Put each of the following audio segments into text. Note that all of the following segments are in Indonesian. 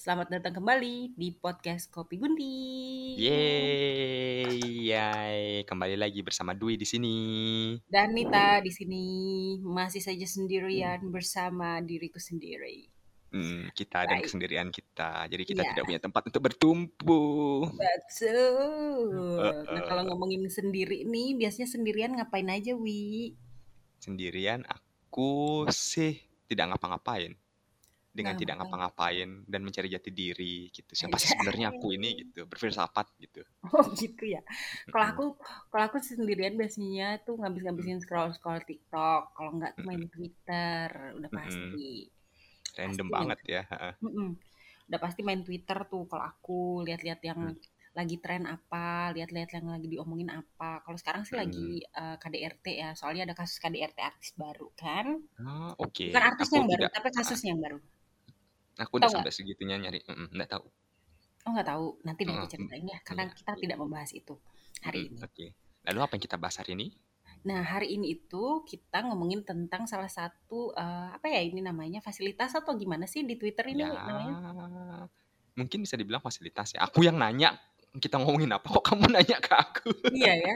Selamat datang kembali di podcast Kopi Gunting. Yeay, yay. Kembali lagi bersama Dwi di sini. Dan Nita di sini masih saja sendirian bersama diriku sendiri. Hmm, kita dan Baik. kesendirian kita. Jadi kita Iya. tidak punya tempat untuk bertumpu. Betul. Nah, Heeh. kalau ngomongin sendiri nih, biasanya sendirian ngapain aja, Wi? Sendirian aku sih tidak ngapa-ngapain. Dengan Nah, tidak ngapa-ngapain dan mencari jati diri gitu. Siapa sih sebenarnya aku ini gitu, berfilsafat gitu. Oh gitu ya. Kalau aku kalau aku sendirian biasanya tuh ngabis-ngabisin scroll-scroll TikTok. Kalau nggak tuh main. Twitter, udah pasti. Random Pasti. banget ya. Udah pasti main Twitter tuh kalau aku lihat-lihat yang Hmm. lagi tren apa, lihat-lihat yang lagi diomongin apa. Kalau sekarang sih lagi Mm. eh, KDRT ya, soalnya ada kasus KDRT artis baru kan. Ah, oke. Bukan artisnya Aku yang baru, tidak tapi kasusnya yang baru. Aku udah sampai segitunya nyari. Mm-mm, nggak tahu. Oh nggak tahu, nanti deh aku ceritain ya, karena Iya, kita iya. tidak membahas itu hari ini. Oke. Lalu apa yang kita bahas hari ini? Nah hari ini itu kita ngomongin tentang salah satu eh, apa ya ini namanya fasilitas atau gimana sih di Twitter ini Ya, namanya? mungkin bisa dibilang fasilitas ya. Aku yang nanya, kita ngomongin apa? Kok kamu nanya ke aku? Iya ya,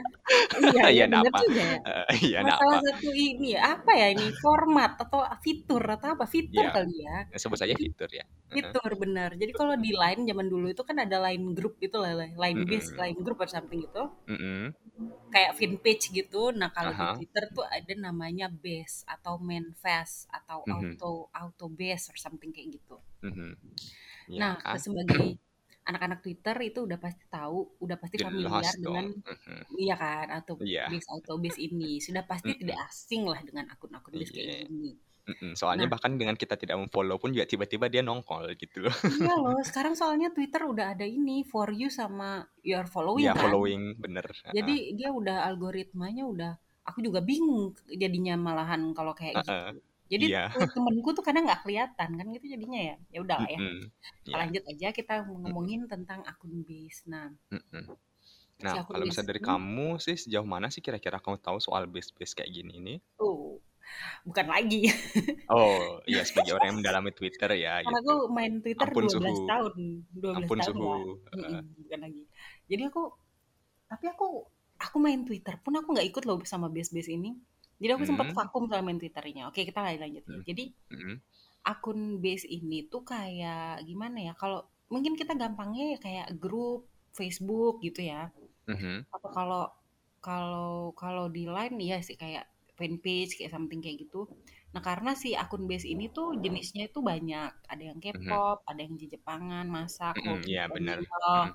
iya ya Iya, benar apa? ya. Eh, Iya, Nah, ada salah apa? satu ini ya, apa ya ini format atau fitur atau apa fitur Iya, kali ya. sebut saja fitur ya. Fitur benar. Jadi kalau di Line zaman dulu itu kan ada Line group itu lah, Line base, Mm-mm. Line group atau something gitu. Mm-mm. Kayak fanpage gitu. Nah, kalau di Aha. Twitter tuh ada namanya base atau main fast atau Mhm. auto auto base or something kayak gitu. Mhm. Nah, Ya, sebagai anak-anak Twitter itu udah pasti tahu, udah pasti familiar jelas dengan dong. Mhm. iya kan auto Iya. base base ini. Sudah pasti tidak Mm-mm. asing lah dengan akun-akun base kayak Iya. gini. Mm-mm. Soalnya Nah, bahkan dengan kita tidak memfollow pun juga tiba-tiba dia nongol gitu loh. iya loh, sekarang soalnya Twitter udah ada ini for you sama your following Ya kan. following bener. Jadi dia udah algoritmanya udah aku juga bingung jadinya malahan kalau kayak Heeh. gitu. Jadi Iya. tweet temenku tuh kadang nggak kelihatan kan gitu jadinya ya. Ya udah lah ya. Mm-mm. Kita Ya. lanjut aja kita ngomongin tentang akun base. Nah, Mm-mm. si Nah, kalau base misalnya dari ini kamu sih sejauh mana sih kira-kira kamu tahu soal base-base kayak gini nih? oh, bukan lagi. Oh, iya sebagai orang yang mendalami Twitter ya Karena gitu. aku main Twitter Ampun 12 suhu. tahun, 12 Ampun tahun suhu. lah. Mm-mm, bukan lagi. Jadi aku tapi aku aku main Twitter pun aku nggak ikut loh sama base-base ini. Jadi aku sempat Hmm. vakum soal main Twitternya. Oke, kita lanjut lanjut ya. Hmm. Jadi Mm-mm. akun base ini tuh kayak gimana ya? Kalau mungkin kita gampangnya ya kayak grup Facebook gitu ya. Mhm. Atau kalau kalau kalau di Line ya sih kayak fanpage kayak something kayak gitu. Nah, karena si akun base ini tuh jenisnya itu banyak. Ada yang Mhm. K-pop, ada yang Jepangan, masak, hobi, Iya benar. Mm-mm.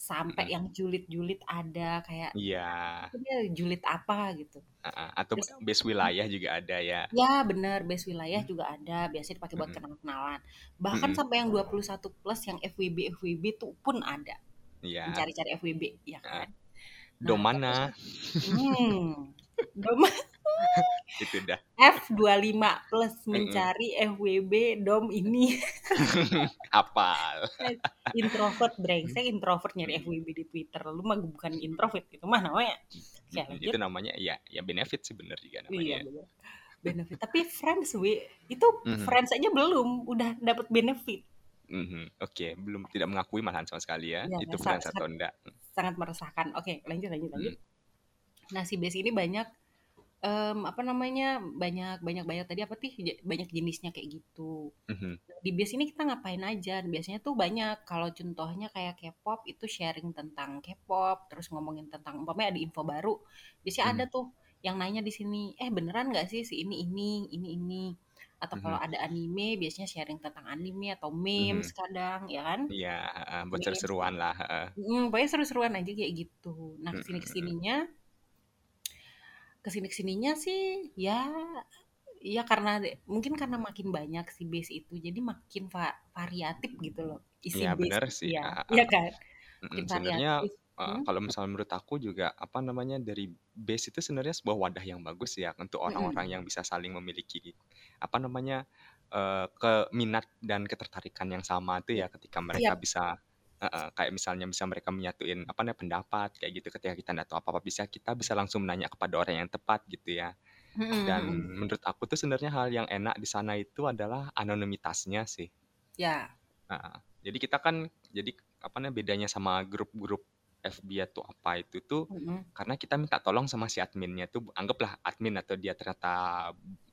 Sampai Mm-mm. yang julid-julid ada kayak Iya. itu dia julid apa gitu. Heeh. Atau Terus base wilayah juga ada ya. ya bener base wilayah juga ada, biasanya dipakai buat Mm-mm. kenal-kenalan. Bahkan Mm-mm. sampai yang 21 plus yang FWB FWB tuh pun ada. Iya. Mencari-cari FWB ya kan. Dom Nah, mana? hmm. Dom Itu dah. F25 plus mencari FWB dom ini Apal. introvert brengsek introvert nyari. FWB di Twitter lu mah bukan introvert itu mah namanya ya lanjut Itu namanya ya ya benefit sih bener juga iya namanya. bener benefit tapi friends wi itu Mhm. friends aja belum udah dapat benefit Mhm. Oke, belum tidak mengakui malahan sama sekali ya. ya Itu friends atau enggak. sangat meresahkan oke lanjut lanjut lanjut Mm. nah si base ini banyak em, apa namanya banyak banyak banyak tadi apa sih banyak jenisnya kayak gitu Mhm. di base ini kita ngapain aja biasanya tuh banyak kalau contohnya kayak K-pop itu sharing tentang K-pop terus ngomongin tentang umpamanya ada info baru biasanya ada Mhm. tuh yang nanya di sini eh beneran nggak sih si ini ini ini ini atau kalau Mhm. ada anime biasanya sharing tentang anime atau Mhm. memes kadang ya kan Iya, heeh, buat memes seru-seruan lah. heeh. Hmm, pokoknya seru-seruan aja kayak gitu nah Mhm. ke sini ke sininya ke sini ke sininya sih ya ya karena mungkin karena makin banyak si base itu jadi makin va- variatif gitu loh isi Iya base bener itu sih. ya heeh. iya kan makin Sebenarnya eh, hmm? kalau misalnya menurut aku juga apa namanya dari base itu sebenarnya sebuah wadah yang bagus ya untuk orang-orang Mm-mm. yang bisa saling memiliki apa namanya eh, keminat dan ketertarikan yang sama tuh ya ketika mereka siap bisa kayak misalnya bisa mereka menyatuin apa namanya pendapat kayak gitu ketika kita nggak tahu apa-apa bisa kita bisa langsung menanya kepada orang yang tepat gitu ya. Dan Mm-mm. menurut aku tuh sebenarnya hal yang enak di sana itu adalah anonimitasnya sih. ya Heeh. Jadi kita kan jadi apa namanya bedanya sama grup-grup FB atau apa itu tuh Mhm. karena kita minta tolong sama si adminnya tuh anggaplah admin atau dia ternyata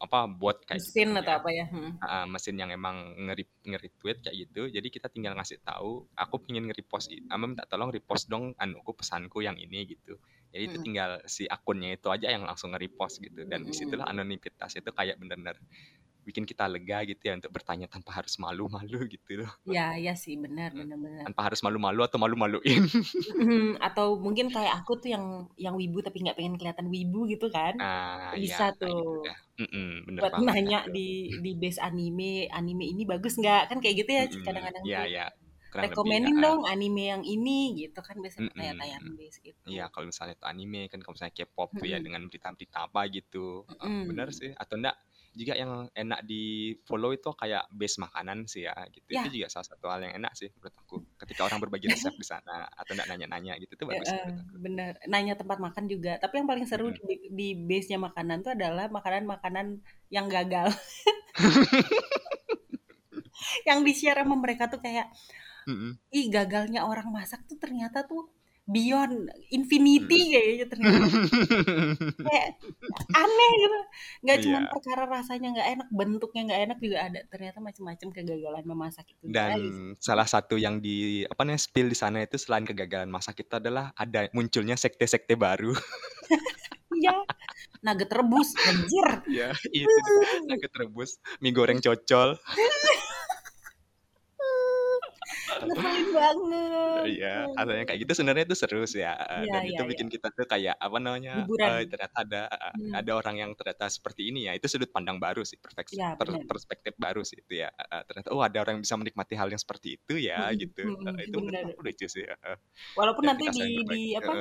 apa bot kayak gitu Mesin kan atau ya. apa ya? Mhm. Heeh, mesin yang emang ngeri nge-retweet kayak gitu. Jadi kita tinggal ngasih tahu, aku pengen nge-repost ama minta tolong repost dong anuku pesanku yang ini gitu. Jadi itu Mhm. tinggal si akunnya itu aja yang langsung nge-repost gitu dan di situlah Mhm. anonimitas itu kayak bener-bener bikin kita lega gitu ya untuk bertanya tanpa harus malu-malu gitu loh. Iya iya sih, benar Mhm, benar benar. tanpa harus malu-malu atau malu-maluin. Atau mungkin kayak aku tuh yang yang wibu tapi nggak pengen kelihatan wibu gitu kan. Bisa iya kayak gitu tuh. dah. Mhm, bener Buat banget nanya tuh. di di base anime, "Anime ini bagus nggak?" Kan kayak gitu ya kadang-kadang iya tuh. iya, kurang lebih, "Rekomenin heeh. dong anime yang ini," gitu kan biasanya pertanyaan-pertanyaan Mhm. base Iya, gitu. kalau misalnya itu anime kan kalau misalnya K-pop tuh ya dengan berita-berita apa gitu. Heeh, bener Mhm. sih. Atau enggak juga yang enak di-follow itu kayak base makanan sih ya gitu. Itu Ya. juga salah satu hal yang enak sih menurut aku. Ketika orang berbagi resep di sana atau enggak nanya-nanya gitu, itu bagus menurut aku. bener. Nanya tempat makan juga. Tapi yang paling seru di di base-nya makanan tuh adalah makanan-makanan yang gagal. Yang di-share sama mereka tuh kayak, Mhm. ih gagalnya orang masak tuh ternyata tuh beyond infinity Mhm. kayaknya ternyata. Kayak aneh gitu. Nggak Iya. perkara rasanya nggak enak, bentuknya nggak enak juga ada. Ternyata macem-macem kegagalan memasak itu, Dan guys. salah satu yang di apa namanya, spill di sana itu selain kegagalan masak itu adalah ada munculnya sekte-sekte baru. Iya. Nugget rebus, anjir. Iya, itu nugget rebus, mie goreng cocol. Ngeselin banget. Iya, hal yang kayak gitu sebenarnya itu seru sih ya, Iya dan iya itu iya. bikin kita tuh kayak apa namanya, Hiburan. eee, ternyata ada Mhm. ada orang yang ternyata seperti ini ya, itu sudut pandang baru sih, perfeks Iya, per perspektif baru sih itu ya, heeh, ternyata, oh ada orang yang bisa menikmati hal yang seperti itu ya, Mhm gitu. mhm, Heeh, itu aku lucu sih, heeh. Walaupun Dan nanti di di apa,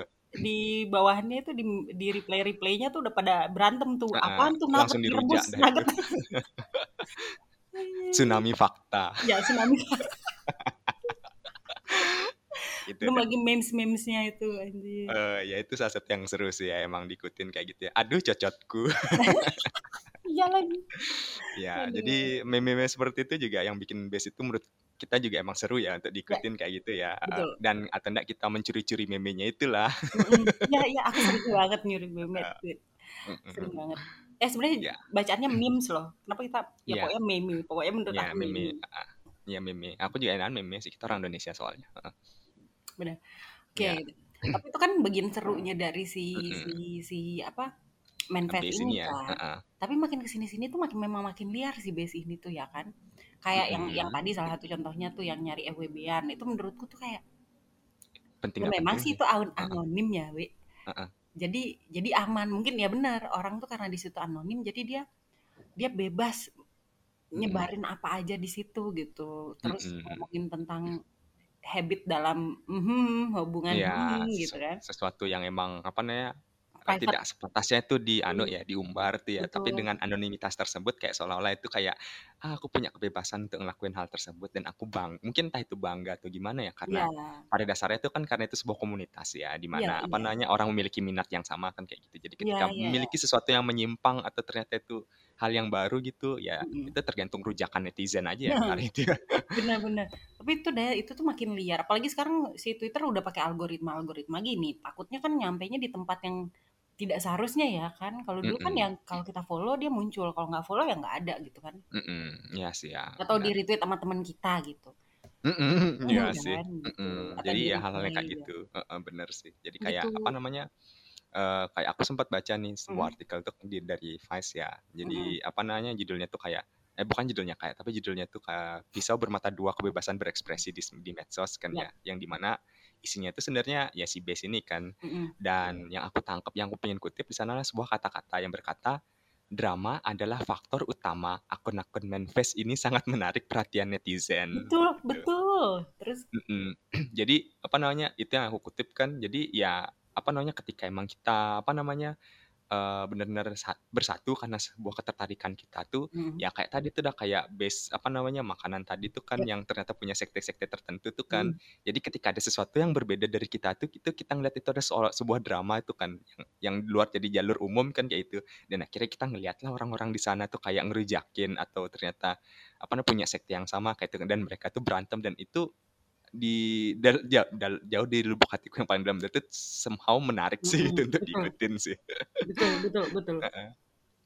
di bawahnya itu di di replay-replaynya tuh udah pada berantem tuh, "Apaan tuh nugget langsung direbus, dirujak dah itu. nugget" Tsunami fakta. Iya, tsunami Gitu Belum dah. lagi memes-memes-nya itu, anjir. Eee, ya itu salah satu yang seru sih ya emang diikutin kayak gitu ya, "Aduh cocotku." Iya lagi. Ya, Aduh. jadi meme-meme seperti itu juga yang bikin base itu menurut kita juga emang seru ya untuk Ya. diikutin kayak gitu ya, heeh, Betul. dan atau enggak kita mencuri-curi memenya itulah. Iya iya, aku sering banget nyuri meme tweet. Mhm Sering banget. Eh, sebenarnya Iya. bacaannya memes loh. Kenapa kita ya Iya. pokoknya meme, pokoknya menurut Iya, aku meme, meme. heeh. Iya meme. Aku juga enakan meme sih, kita orang Indonesia soalnya, heeh. Bener. Iya. Oke, tapi itu kan bagian serunya dari si si Mhm. si apa, Manfest Base ini ya, kan. heeh. Tapi makin ke sini-sini tuh makin memang makin liar si base ini tuh ya kan. Kayak yang yang Mhm. tadi salah satu contohnya tuh yang nyari FWB-an, itu menurutku tuh kayak Penting ya memang penting sih itu anonim ya, We. Heeh. Jadi jadi aman. Mungkin ya benar, orang tuh karena di situ anonim jadi dia dia bebas nyebarin apa aja di situ gitu. Terus Mhm mhm. ngomongin tentang habit dalam mhm, hubungan Iya, mhm, gitu kan. sesuatu yang emang apa namanya, eee, Private. tidak sepantasnya itu di anu Mhm. ya, diumbar tuh ya, tapi Betul. dengan anonimitas tersebut kayak seolah-olah itu kayak, ah, aku punya kebebasan untuk ngelakuin hal tersebut dan aku bang mungkin entah itu bangga atau gimana ya, karena Iya. pada dasarnya itu kan karena itu sebuah komunitas ya, di Iya mana apa iya. namanya, orang memiliki minat yang sama kan kayak gitu. Jadi Iya ketika iya iya. memiliki sesuatu yang menyimpang atau ternyata itu hal yang baru gitu, ya Mhm. itu tergantung rujakan netizen aja ya Nah, itu ya. bener. Tapi itu deh, itu tuh makin liar. Apalagi sekarang si Twitter udah pakai algoritma-algoritma gini. Takutnya kan nyampenya di tempat yang tidak seharusnya ya kan. Kalau dulu kan Mhm. yang kalau kita follow dia muncul, kalau nggak follow ya nggak ada gitu kan. Mhm, iya sih ya, Atau benar. di-retweet sama teman kita gitu. Mhm, iya Iya sih, kan, mhm. Atau Jadi ya hal-hal kayak ya. gitu, heeh, bener sih. Jadi kayak Gitu. apa namanya, eee, kayak aku sempat baca nih sebuah Mhm. artikel tuh di dari Vice ya. Jadi Mhm. apa namanya, judulnya tuh kayak eh bukan judulnya kayak, tapi judulnya tuh kayak pisau bermata dua kebebasan berekspresi di di medsos kan Ya. ya, yang di mana isinya itu sebenarnya ya si base ini kan. Mhm. Dan yang aku tangkap, yang aku pengen kutip di sana adalah sebuah kata-kata yang berkata, "Drama adalah faktor utama akun-akun Manfest ini sangat menarik perhatian netizen." Betul Gitu. betul. Terus. Jadi apa namanya, itu yang aku kutip kan, jadi ya apa namanya, ketika emang kita apa namanya, eee, bener-bener sa bersatu karena sebuah ketertarikan kita tuh, Mhm. ya kayak tadi tuh udah kayak base apa namanya, makanan tadi tuh kan Ya. yang ternyata punya sekte-sekte tertentu tuh kan. Mhm. Jadi ketika ada sesuatu yang berbeda dari kita tuh, itu kita ngeliat itu ada soal sebuah drama itu kan, yang yang di luar jadi jalur umum kan kayak itu. Dan akhirnya kita ngeliatlah orang-orang di sana tuh kayak ngerujakin atau ternyata apa namanya punya sekte yang sama kayak itu dan mereka tuh berantem dan itu di dal, jauh, dal, jauh di lubuk hatiku yang paling dalam itu somehow menarik sih Mm-mm, itu untuk betul. diikutin sih. Betul, betul, betul.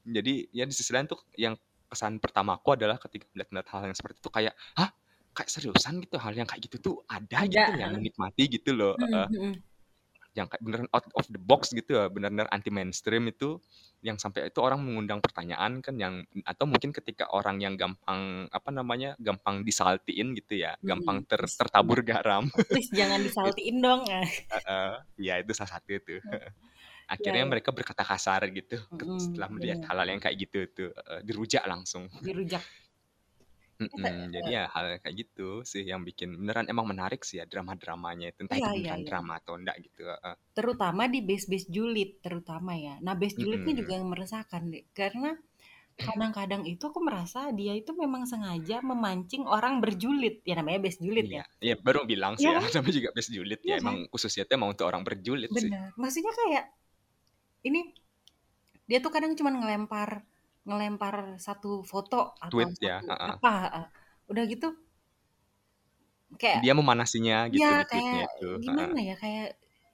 Jadi ya di sisi lain tuh yang kesan pertamaku adalah ketika melihat hal yang seperti itu kayak, hah? Kayak seriusan gitu hal yang kayak gitu tuh ada, gitu yang heeh. menikmati gitu loh. Mhm, heeh. mhm. Yang beneran out of the box gitu ya, benar-benar anti mainstream itu yang sampai itu orang mengundang pertanyaan kan yang atau mungkin ketika orang yang gampang apa namanya gampang disaltiin gitu ya, gampang Mhm, ter, tertabur garam. please jangan disaltiin dong. Ah. Heeh, ya itu salah satu itu. Ya, Akhirnya ya. mereka berkata kasar gitu Mm-mm, setelah melihat benar. hal-hal yang kayak gitu tuh dirujak langsung. Dirujak. Jadi ya hal kayak gitu sih yang bikin beneran emang menarik sih ya drama-dramanya itu entah Iya, itu iya, beneran iya. drama atau enggak gitu. heeh. Terutama di base-base julid terutama ya. Nah, base julidnya Mm-mm. juga yang meresahkan deh. Karena kadang-kadang itu aku merasa dia itu memang sengaja memancing orang berjulid. Ya namanya base julid ya. Iya, iya baru bilang sih Iya ya, kan? namanya juga best julid Iya ya kan? emang khususnya itu emang untuk orang berjulid sih. Benar. Maksudnya kayak ini dia tuh kadang cuma ngelempar ngelempar satu foto atau Tweet satu ya, apa, ah. udah gitu kayak Dia memanasinya gitu ya kayak itu. gimana ya kayak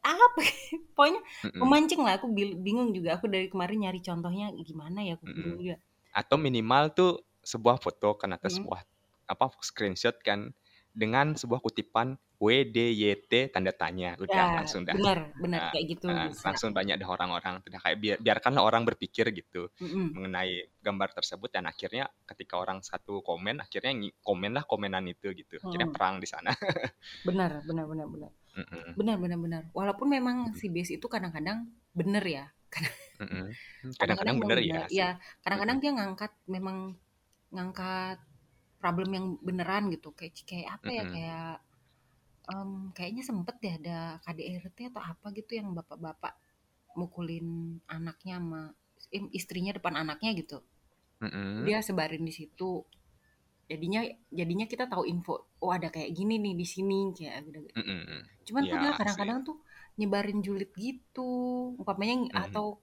apa pokoknya Mm-mm. memancing lah aku bingung juga aku dari kemarin nyari contohnya gimana ya aku bingung Mm-mm. juga Atau minimal tuh sebuah foto kan atau Mm. sebuah apa screenshot kan dengan sebuah kutipan WDYT tanda tanya. Udah ya langsung dah. benar benar Nah, kayak gitu nah, bisa langsung banyak deh orang-orang udah kayak biar, biarkanlah orang berpikir gitu Mm-mm. mengenai gambar tersebut dan akhirnya ketika orang satu komen akhirnya komen lah komenan itu gitu akhirnya Mm. perang di sana. Benar benar benar benar. Mm-mm, benar benar benar. Walaupun memang si base itu kadang-kadang bener ya kadang-kadang kadang-kadang memang bener bener ya ya kadang-kadang Mm-mm, dia ngangkat memang ngangkat problem yang beneran gitu kayak kayak apa ya mm-mm, kayak em, kayaknya sempet deh ada KDRT atau apa gitu yang bapak-bapak mukulin anaknya sama im- istrinya depan anaknya gitu. Mm-mm, dia sebarin di situ. Jadinya jadinya kita tahu info oh ada kayak gini nih di sini kayak udah mm-mm. cuman tuh dia ya sih. kadang-kadang tuh nyebarin julid gitu. Umpamanya Mhm, atau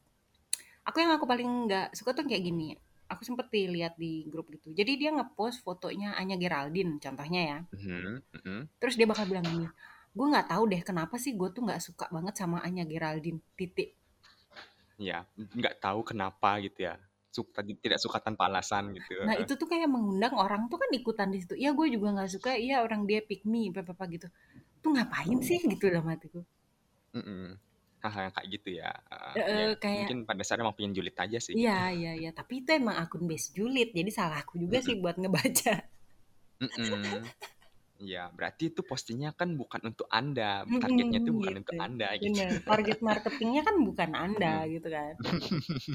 aku yang aku paling nggak suka tuh kayak gini aku sempet lihat di grup gitu. Jadi dia ngepost fotonya Anya Geraldine contohnya ya. Mhm, mhm. terus dia bakal bilang gini gue nggak tahu deh kenapa sih gue tuh nggak suka banget sama Anya Geraldine. Titik. Ya nggak tahu kenapa gitu ya. Suka tidak suka tanpa alasan gitu. Nah itu tuh kayak mengundang orang tuh kan ikutan di situ. Iya gue juga nggak suka. Iya orang dia pick me apa apa gitu. Tuh ngapain sih? Gitu dalam hatiku. Mm-mm. Hal-hal yang kayak gitu ya uh, eh, ya kayak mungkin pada dasarnya emang pengen julid aja sih iya iya iya tapi itu emang akun base julid jadi salahku juga Mm-mm. sih buat ngebaca Mm-mm. Ya, berarti itu postingnya kan bukan untuk Anda, targetnya itu bukan untuk gitu Anda gitu. bener target marketingnya kan bukan anda gitu kan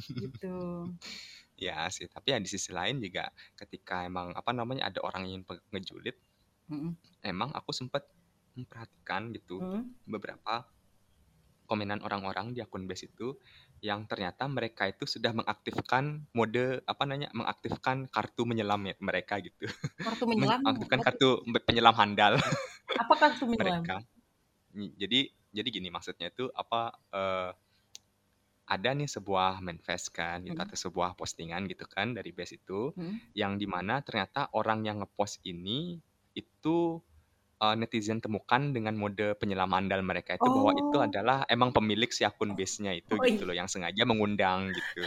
gitu Ya sih, tapi ya di sisi lain juga ketika emang apa namanya ada orang yang ngejulit, Mm-mm. emang aku sempat memperhatikan gitu Mm. beberapa komenan orang-orang di akun base itu yang ternyata mereka itu sudah mengaktifkan mode apa namanya mengaktifkan kartu menyelam ya mereka gitu. kartu Men- menyelam Mengaktifkan kartu penyelam handal apa kartu menyelam mereka. Jadi jadi gini maksudnya itu apa eh, ada nih sebuah manifest kan gitu Mm. atau sebuah postingan gitu kan dari base itu Mm. yang di mana ternyata orang yang ngepost ini itu eh, netizen temukan dengan mode penyelam handal mereka itu bahwa itu oh adalah emang pemilik si akun base-nya itu oh gitu iya loh yang sengaja mengundang gitu.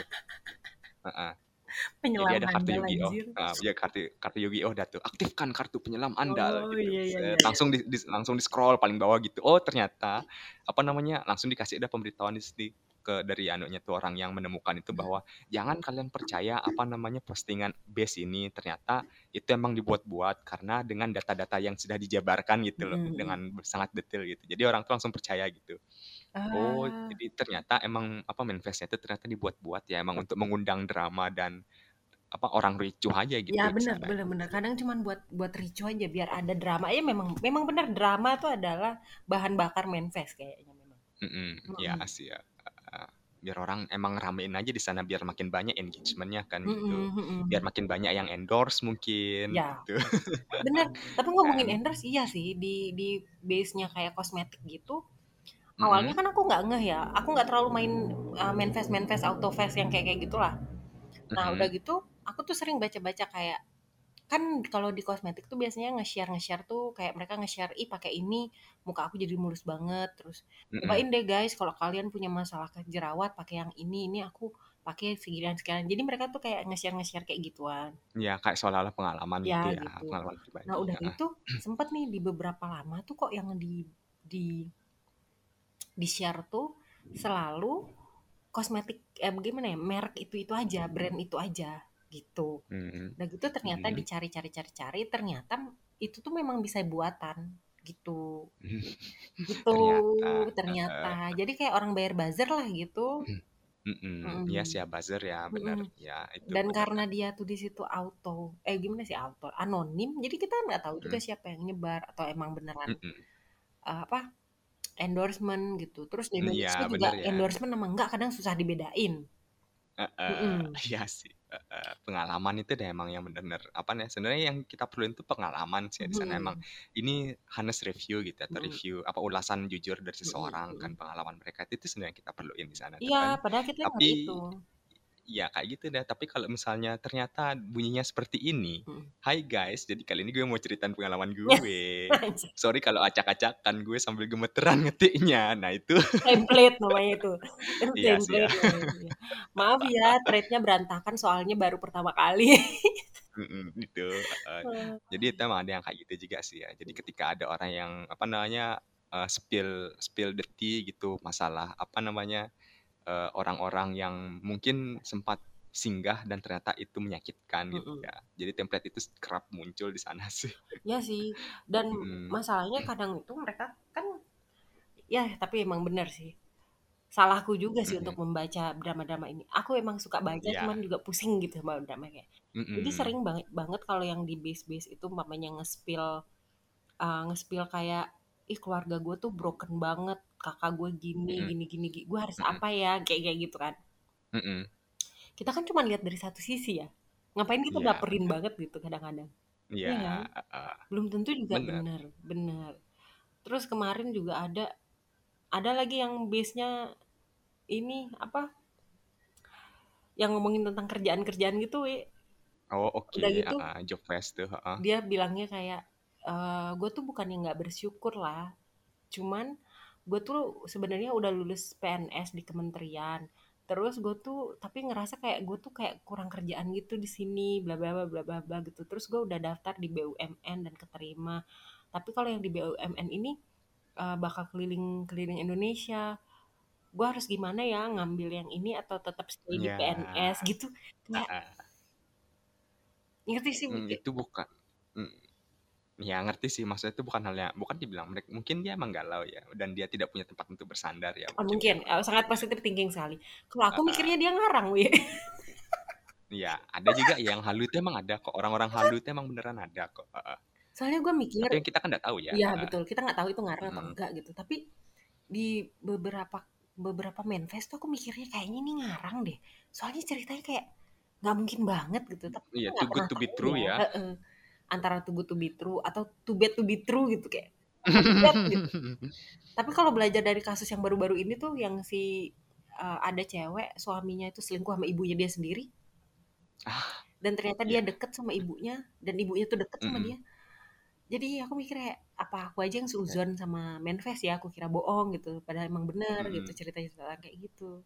Heeh. Jadi penyelam ada kartu Yu-Gi-Oh. anjir Nah, ya kartu kartu Yu-Gi-Oh dah tuh. Aktifkan kartu penyelam andal oh gitu. iya iya iya Set, langsung di, di- langsung di scroll paling bawah gitu. Oh, ternyata apa namanya? Langsung dikasih ada pemberitahuan di sini ke dari anunya tuh orang yang menemukan itu bahwa jangan kalian percaya apa namanya postingan base ini ternyata itu emang dibuat-buat karena dengan data-data yang sudah dijabarkan gitu loh Mm-mm. dengan sangat detail gitu. Jadi orang tuh langsung percaya gitu. Oh, ah jadi ternyata emang apa manifestnya itu ternyata dibuat-buat ya emang untuk mengundang drama dan apa orang ricuh aja gitu Ya benar, benar, itu. benar. Kadang cuman buat buat ricu aja biar ada drama. Ya memang memang benar drama tuh adalah bahan bakar manifest kayaknya memang. Mm-mm, ya Mm-mm. sih ya. Uh, biar orang emang ramein aja di sana biar makin banyak engagementnya kan gitu. Mm-mm, mm-mm. Biar makin banyak yang endorse mungkin Ya, gitu benar. Tapi ngomongin kan. endorse iya sih di di base-nya kayak kosmetik gitu. Awalnya Mm-mm, kan aku nggak ngeh ya. Aku nggak terlalu main uh, manifest manifest auto fest yang kayak kayak gitulah. Nah, udah mm-mm, gitu aku tuh sering baca-baca kayak kan kalau di kosmetik tuh biasanya nge-share nge-share tuh kayak mereka nge-share ih pakai ini muka aku jadi mulus banget. Terus cobain deh guys kalau kalian punya masalah ke jerawat pakai yang ini ini aku pakai sekian sekian. Jadi mereka tuh kayak nge-share nge-share kayak gituan. Iya, kayak seolah-olah pengalaman ya gitu ya, gitu. pengalaman nah pribadi, udah heeh. gitu sempet nih di beberapa lama tuh kok yang di di di share tuh selalu kosmetik eh gimana ya merek itu itu aja brand itu aja gitu Mhm, Nah gitu ternyata mhm. dicari-cari-cari-cari ternyata itu tuh memang bisa buatan gitu. Gitu Ternyata, ternyata. heeh. Jadi kayak orang bayar buzzer lah gitu. Mhm, iya Mhm. sih ya buzzer ya, bener, Mhm. ya itu Dan bener. karena dia tuh di situ auto, eh gimana sih auto, anonim, jadi kita nggak tahu juga siapa yang nyebar atau emang beneran eh, apa endorsement gitu. Terus di Indonesia juga bener ya. endorsement sama enggak kadang susah dibedain. Heeh, Mhm. iya sih, Pengalaman itu deh emang yang bener-bener apa nih, sebenarnya yang kita perluin tuh pengalaman sih ya di sana emang. Mhm. Ini honest review gitu atau Mhm. review apa ulasan jujur dari Mhm, seseorang kan mhm. pengalaman mereka itu sebenarnya kita perluin di sana Iya, kan. padahal kita Tapi itu. Ya kayak gitu deh, tapi kalau misalnya ternyata bunyinya seperti ini, Mhm. "Hai guys, jadi kali ini gue mau ceritain pengalaman gue. Sorry kalau acak-acakan gue sambil gemeteran ngetiknya." Nah itu Template namanya itu. Itu Iya sih ya. template namanya. Maaf ya thread-nya berantakan soalnya baru pertama kali. Itu. Heeh. Jadi itu emang ada yang kayak gitu juga sih ya. Jadi ketika ada orang yang apa namanya, eee, spill spill the tea gitu masalah apa namanya, eee, orang-orang yang mungkin sempat singgah dan ternyata itu menyakitkan gitu Mhm. ya. Jadi template itu kerap muncul di sana sih. Iya sih, dan Mhm. masalahnya kadang itu mereka kan ya tapi emang bener sih. Salahku juga sih untuk Mhm. membaca drama-drama ini. Aku emang suka baca cuman Iya. juga pusing gitu sama drama kayak. Jadi Mhm. sering banget banget kalau yang di base-base itu umpamanya nge-spill eee, nge-spill kayak, "Ih keluarga gue tuh broken banget, kakak gue gini Mhm. gini gini, gue harus Mhm. apa ya?" Kayak kayak gitu kan. Mhm. Kita kan cuma lihat dari satu sisi ya. Ngapain kita Iya, baperin banget gitu kadang-kadang. Iya, Iya kan? Belum tentu juga bener, bener. Terus kemarin juga ada ada lagi yang base-nya ini apa yang ngomongin tentang kerjaan-kerjaan gitu, Wi. Oh oke, Udah gitu heeh, job fest tuh, heeh. dia bilangnya kayak, eee, "Gue tuh bukannya nggak bersyukur lah, cuman gue tuh sebenarnya udah lulus PNS di kementerian. Terus gue tuh tapi ngerasa kayak gue tuh kayak kurang kerjaan gitu di sini, bla bla bla bla bla bla gitu. Terus gue udah daftar di BUMN dan keterima. Tapi kalau yang di BUMN ini eee, bakal keliling-keliling Indonesia. Gue harus gimana ya ngambil yang ini atau tetap stay di Iya, PNS?" Gitu. Kayak heeh. ngerti sih kayak itu bukan mhm. Ya ngerti sih maksudnya itu bukan hal yang bukan dibilang mungkin dia emang galau ya dan dia tidak punya tempat untuk bersandar ya Oh mungkin eee, sangat positive thinking sekali. Kalau aku Heeh. mikirnya dia ngarang, Wi. Iya, ada juga yang halu itu emang ada kok, orang-orang halu itu emang beneran ada kok, heeh. Soalnya gue mikir Tapi yang kita kan nggak tahu ya, iya heeh. betul, kita nggak tahu itu ngarang atau Mhm. enggak gitu. Tapi di beberapa beberapa manifest tuh aku mikirnya kayaknya ini ngarang deh. Soalnya ceritanya kayak nggak mungkin banget gitu. Tapi Iya, nggak too good to be true ya. ya. Heeh. Antara too good to be true atau too bad to be true gitu kayak bad gitu. Tapi kalau belajar dari kasus yang baru-baru ini tuh yang si eee, ada cewek suaminya itu selingkuh sama ibunya dia sendiri. Ah, Dan ternyata iya. dia deket sama ibunya dan ibunya tuh deket sama dia. Jadi aku mikir kayak apa aku aja yang Ya. seuzon sama manifest ya, aku kira bohong gitu. Padahal emang bener gitu Mhm. cerita-cerita kayak gitu.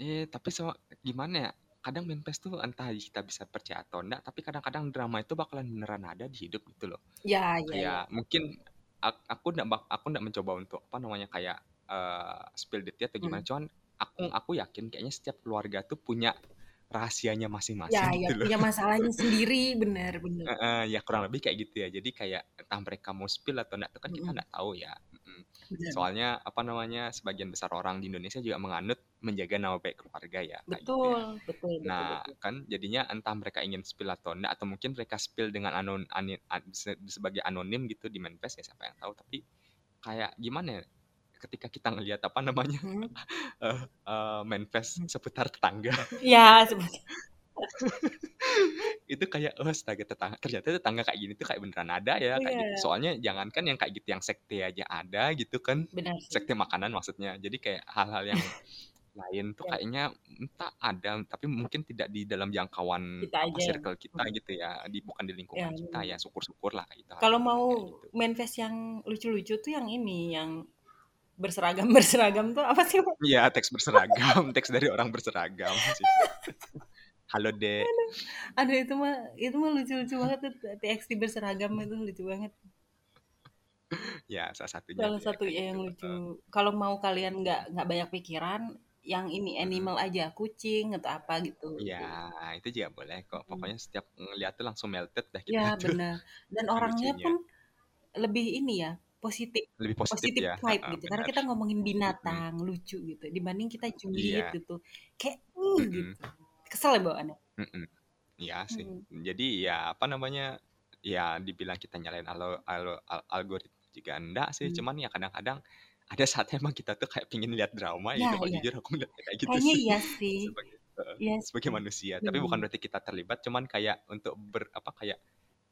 Eh, tapi so gimana ya, kadang manifest tuh entah kita bisa percaya atau enggak, tapi kadang-kadang drama itu bakalan beneran ada di hidup gitu loh. Ya, ya, ya. Mungkin ak aku nggak bak aku nggak mencoba untuk apa namanya kayak eee, spill the tea atau gimana, Mhm. cuman aku aku yakin kayaknya setiap keluarga tuh punya rahasianya Ya, masing-masing ya gitu loh. punya masalahnya sendiri, bener bener. Heeh, ya kurang lebih kayak gitu ya. Jadi kayak entah mereka mau spill atau enggak itu kan kita Mhm. nggak tahu ya. Soalnya apa namanya, sebagian besar orang di Indonesia juga menganut menjaga nama baik keluarga ya, kayak gitu ya. Betul, betul betul Nah, betul. kan jadinya entah mereka ingin spill atau enggak, atau mungkin mereka spill dengan anon an se sebagai anonim gitu di manifest ya siapa yang tahu. Tapi kayak gimana ya, ketika kita ngelihat apa namanya, Mhm. eee eee, manifest Hmm. seputar tetangga. Iya, seperti Itu kayak, oh astaga tetangga ternyata tetangga kayak gini tuh kayak beneran ada ya, kayak gitu. Iya. Soalnya jangankan yang kayak gitu, yang sekte aja ada gitu kan. Benar. Sekte makanan maksudnya. Jadi kayak hal-hal yang lain tuh Ya. kayaknya entah ada, tapi mungkin tidak di dalam jangkauan Kita apa aja yang circle kita mhm. gitu ya, di bukan di Ya, lingkungan kita bener. ya, syukur-syukurlah kayak gitu Kalau mau gitu. manifest yang lucu-lucu tuh yang ini, yang berseragam-berseragam tuh apa sih? Iya, teks berseragam, teks dari orang berseragam sih. Halo, Dek. Aduh aduh itu mah itu mah lucu-lucu banget tuh TXT berseragam itu lucu banget. Ya, salah satunya Salah tuh ya satu kayak ya gitu, yang heeh. lucu. Kalau mau kalian nggak nggak banyak pikiran, yang ini animal aja, kucing atau apa gitu. Iya, itu juga boleh kok. Pokoknya setiap ngeliat tuh langsung melted dah Iya kita tuh, bener, dan orangnya lucunya. pun lebih ini ya, positif Lebih positif positif ya, vibe heeh, gitu. Karena benar. kita ngomongin binatang, lucu gitu, dibanding kita julid Iya. gitu, kayak, uh, gitu. Kesel ya bawaannya. Iya sih. Mhm. Jadi ya apa namanya, ya dibilang kita nyalain alo alo al algoritma juga enggak sih, Mmm. cuman ya kadang-kadang ada saatnya emang kita tuh kayak pengen lihat drama Iya gitu kok iya. jujur aku ngeliatnya kayak gitu Kayaknya sih. iya sih. Sebagai heeh, Iya sebagai manusia. Tapi bukan berarti kita terlibat, cuman kayak untuk ber apa, kayak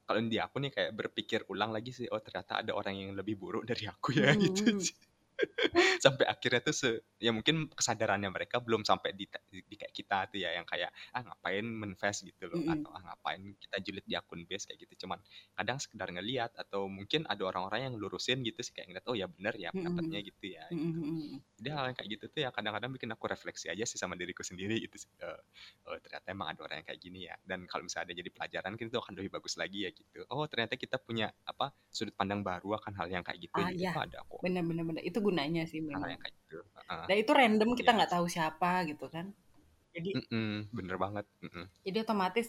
kalau di aku nih kayak berpikir ulang lagi sih, "Oh ternyata ada orang yang lebih buruk dari aku ya," gitu mhm. sih. Sampai akhirnya tuh se ya mungkin kesadarannya mereka belum sampai di ta di kayak kita tuh ya, yang kayak, "Ah ngapain manifest," gitu loh, Mhm. atau, "Ah ngapain kita julid di akun base," kayak gitu. Cuman kadang sekedar ngelihat atau mungkin ada orang-orang yang lurusin gitu sih, kayak ngeliat, "Oh ya bener ya pendapatnya mhm. gitu ya," gitu. mhm. Jadi hal yang kayak gitu tuh ya kadang-kadang bikin aku refleksi aja sih sama diriku sendiri gitu sih, eee, "Oh ternyata emang ada orang yang kayak gini ya," dan kalau misalnya ada jadi pelajaran kan itu akan lebih bagus lagi ya gitu. "Oh ternyata kita punya apa, sudut pandang baru akan hal yang kayak gitu," Ah, itu iya. ada kok. Bener bener bener. Itu gunanya sih memang. yang kayak gitu, heeh. Dan itu random kita Iya nggak sih. tahu siapa gitu kan. Jadi Mhm, bener banget, mhm. jadi otomatis,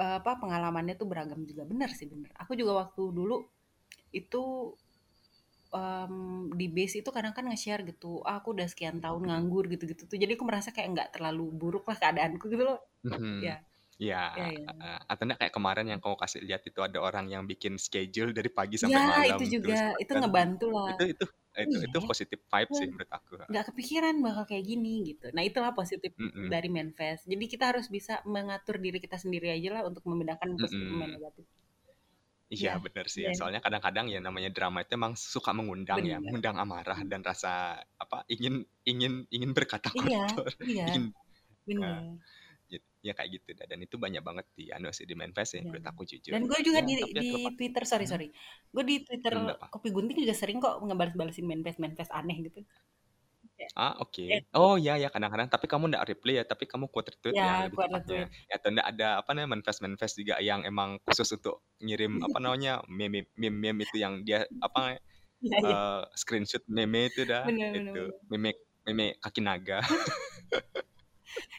eee, apa, pengalamannya tuh beragam juga. Bener sih, bener. Aku juga waktu dulu itu, mmm, di base itu kadang kan nge-share gitu, "Ah aku udah sekian tahun nganggur," gitu-gitu tuh. Jadi aku merasa kayak nggak terlalu buruk lah keadaanku gitu loh. Mhm. Iya. Iya, Iya iya. heeh. Atau enggak kayak kemarin yang kamu kasih lihat itu ada orang yang bikin schedule dari pagi Iya, sampai itu malam, terus juga. Itu bahkan ngebantu lah. itu itu "Oh itu iya itu ya? positive vibe sih menurut aku, heeh. Nggak kepikiran bakal kayak gini," gitu. Nah itulah positif Mhm. dari manifest. Jadi kita harus bisa mengatur diri kita sendiri aja lah untuk membedakan positif sama Mhm. negatif. Iya Iya, bener sih, iya. soalnya kadang-kadang ya namanya drama itu emang suka mengundang ya, Bener. mengundang amarah Mhm. dan rasa apa, ingin ingin ingin berkata Iya kotor, iya. ingin heeh, ya kayak gitu dah, dan itu banyak banget di anu sih, di manifest ya Iya. menurut aku jujur. Dan gue juga Ya di ya di terlepas Twitter sorry mhm? sorry, gue di Twitter apa. Kopi Gunting juga sering kok ngebales-balesin manifest-manifest aneh gitu. Ah, eh oke. Oh ya ya, kadang-kadang tapi kamu nggak reply ya, tapi kamu quote retweet ya Ya, quote retweet. Ya atau enggak ada apa namanya, manifest-manifest juga yang emang khusus untuk ngirim apa namanya, meme meme-meme itu yang dia apa, Iya iya. eee, screenshot meme itu dah, Bener bener itu, bener. meme meme kaki naga.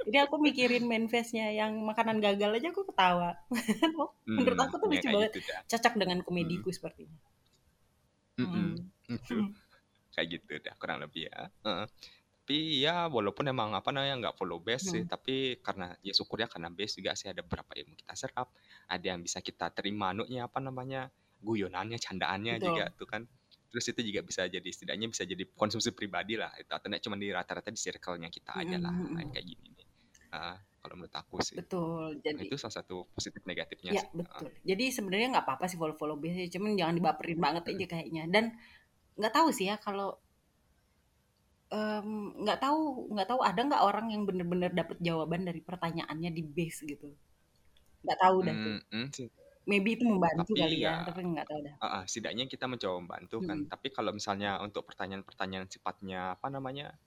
Jadi aku mikirin manifest-nya yang makanan gagal aja aku ketawa. Menurut Mmm, aku tuh ya lucu banget, gitu dah. cocok dengan komediku sepertinya. Mhm, Mhm. itu. Kayak gitu dah kurang lebih ya. Tapi ya walaupun emang apa namanya, nggak follow base sih, tapi karena ya syukur ya karena base juga sih ada beberapa ilmu kita serap, ada yang bisa kita terima anunya, apa namanya, guyonannya, candaannya juga tuh kan. Terus itu juga bisa jadi setidaknya bisa jadi konsumsi pribadi lah itu, atau cuman di rata-rata di circle-nya kita aja Mhm lah, mhm. kayak gini nih. Heeh, kalau menurut aku sih. Betul, Nah jadi itu salah satu positif negatifnya Iya sih, betul. Jadi sebenarnya nggak apa-apa sih follow-follow base, cuman jangan dibaperin banget aja kayaknya. Dan nggak tahu sih ya kalau mmm, nggak tahu nggak tahu ada nggak orang yang bener-bener dapet jawaban dari pertanyaannya di base gitu. Nggak tahu dah tuh. Mhm, sih. Maybe itu membantu kali Tapi ya, ya tapi nggak tahu dah. heeh, setidaknya kita mencoba membantu kan. Mhm. Tapi kalau misalnya untuk pertanyaan-pertanyaan sifatnya apa namanya,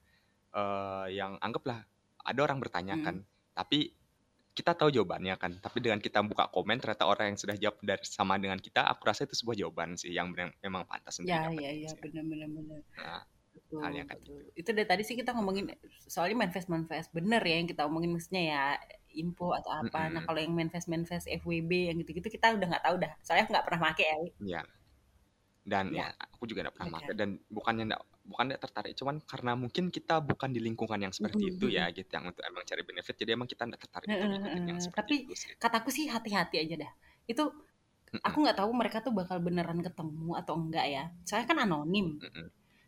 eee, yang anggaplah ada orang bertanya Mhm. kan, tapi kita tahu jawabannya kan, tapi dengan kita buka komen ternyata orang yang sudah jawab dar sama dengan kita, aku rasa itu sebuah jawaban sih yang benar memang pantas untuk Ya ya didapetin ya, sih ya. bener bener bener. Heeh, Betul hal yang kayak betul. gitu. Itu dari tadi sih kita ngomongin soalnya manifest-manifest bener ya yang kita omongin maksudnya ya info atau apa. Nah Mhm. kalau yang manifest-manifest FWB yang gitu-gitu kita udah nggak tahu dah, soalnya aku nggak pernah make ya. Iya. Dan Iya. ya aku juga nggak pernah make Oke. dan bukannya nggak bukan nggak tertarik, cuman karena mungkin kita bukan di lingkungan yang seperti Mhm itu ya gitu, yang untuk emang cari benefit, jadi emang kita nggak tertarik untuk ngikutin yang seperti Tapi itu sih. kataku sih hati-hati aja dah. Itu aku Mhm. nggak tahu mereka tuh bakal beneran ketemu atau enggak ya. Soalnya kan anonim. Mhm.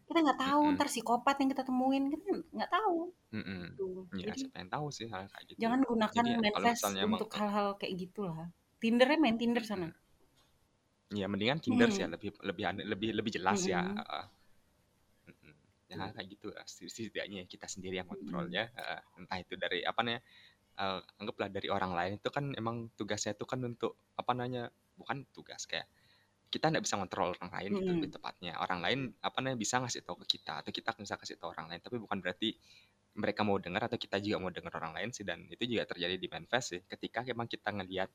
Kita nggak tahu Mhm. entar psikopat yang kita temuin, kita nggak tahu. Mhm. Tuh, Ya jadi siapa yang tahu sih hal kayak gitu. jangan gunakan Jadi ya manifest untuk hal-hal kayak gitulah. Tinder-nya main Tinder sana. Ya mendingan Tinder sih ya, lebih lebih lebih lebih jelas ya, heeh. Mhm. Ya kayak gitu lah, setidaknya kita sendiri yang kontrol Mhm. ya, entah itu dari apa namanya, eee, anggaplah dari orang lain itu kan emang tugasnya itu kan untuk apa namanya, bukan tugas kayak kita nggak bisa ngontrol orang lain gitu lebih tepatnya. Orang lain apa namanya, bisa ngasih tahu ke kita atau kita bisa kasih tahu orang lain, tapi bukan berarti mereka mau dengar atau kita juga mau dengar orang lain sih dan itu juga terjadi di manifest sih. Ketika emang kita ngelihat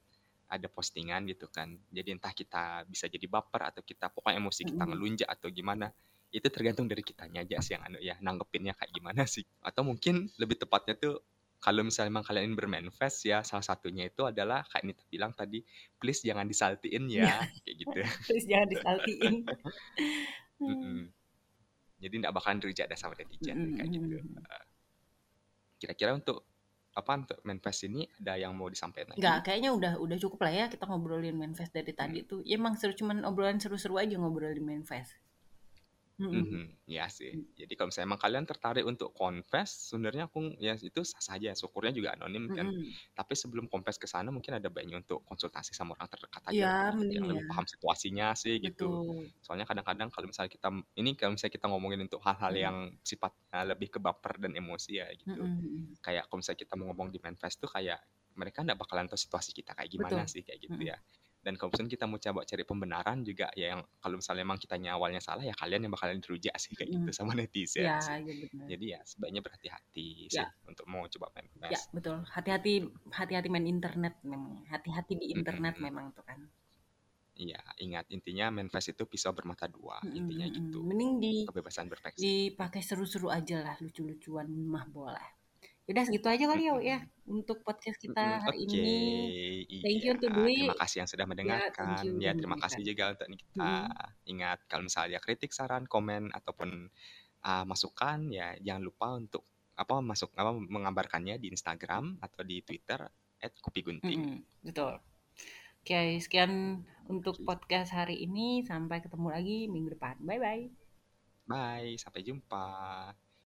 ada postingan gitu kan. Jadi entah kita bisa jadi baper atau kita pokoknya emosi kita ngelunjak atau gimana, itu tergantung dari kitanya aja sih yang anu ya, nanggepinnya kayak gimana sih. Atau mungkin lebih tepatnya tuh kalau misalnya emang kalian ingin bermanifest ya salah satunya itu adalah kayak Nita bilang tadi, "Please jangan disaltiin ya," kayak gitu. Please jangan disaltiin. Mhm. Jadi nggak bakalan di-reject dah sama netizen Mhm kayak gitu, heeh. Kira-kira untuk apa, untuk manifest ini ada yang mau disampaikan lagi? kayaknya udah udah cukup lah ya kita ngobrolin manifest dari tadi Hmm. tuh. Ya emang seru cuman obrolan seru-seru aja ngobrolin manifest. Mhm. Mhm, iya sih. Jadi kalau misalnya emang kalian tertarik untuk confess, sebenarnya aku ya itu sah-sah aja, syukurnya juga anonim kan. Mhm. Tapi sebelum confess ke sana mungkin ada baiknya untuk konsultasi sama orang terdekat aja Iya, mending yang ya. lebih paham situasinya sih gitu. Betul. Soalnya kadang-kadang kalau misalnya kita ini kalau misalnya kita ngomongin untuk hal-hal Mhm. yang sifatnya lebih ke baper dan emosi ya gitu. Mhm mhm. Kayak kalau misalnya kita mau ngomong di manifest tuh kayak mereka nggak bakalan tahu situasi kita kayak gimana Betul. sih kayak gitu Mhm. ya. Dan kalau misalnya kita mau coba cari pembenaran juga ya yang kalau misalnya emang kitanya awalnya salah ya kalian yang bakalan dirujak sih kayak gitu Mhm. sama netizen Iya, sih. iya benar. Jadi ya sebaiknya berhati-hati sih Ya. untuk mau coba Ya, manifest. betul. Hati-hati hati-hati main internet memang. Hati-hati di internet Mhm. memang tuh kan. Iya, ingat intinya manifest itu pisau bermata dua, Mhm intinya gitu. Mending di Kebebasan berekspresi. dipakai seru-seru aja lah, lucu-lucuan mah boleh. Ya udah segitu aja kali ya, ya untuk podcast kita hari oke. ini. Thank you Iya, untuk Dwi. terima kasih yang sudah Ya, mendengarkan. you Ya, udah terima kasih juga untuk Nikita. Mhm. Ingat kalau misalnya kritik, saran, komen ataupun ah, masukan ya jangan lupa untuk apa masuk apa mengabarkannya di Instagram atau di Twitter @kopigunting. Mhm, betul. Oke, sekian untuk podcast hari ini. Sampai ketemu lagi minggu depan. Bye-bye. Bye, sampai jumpa.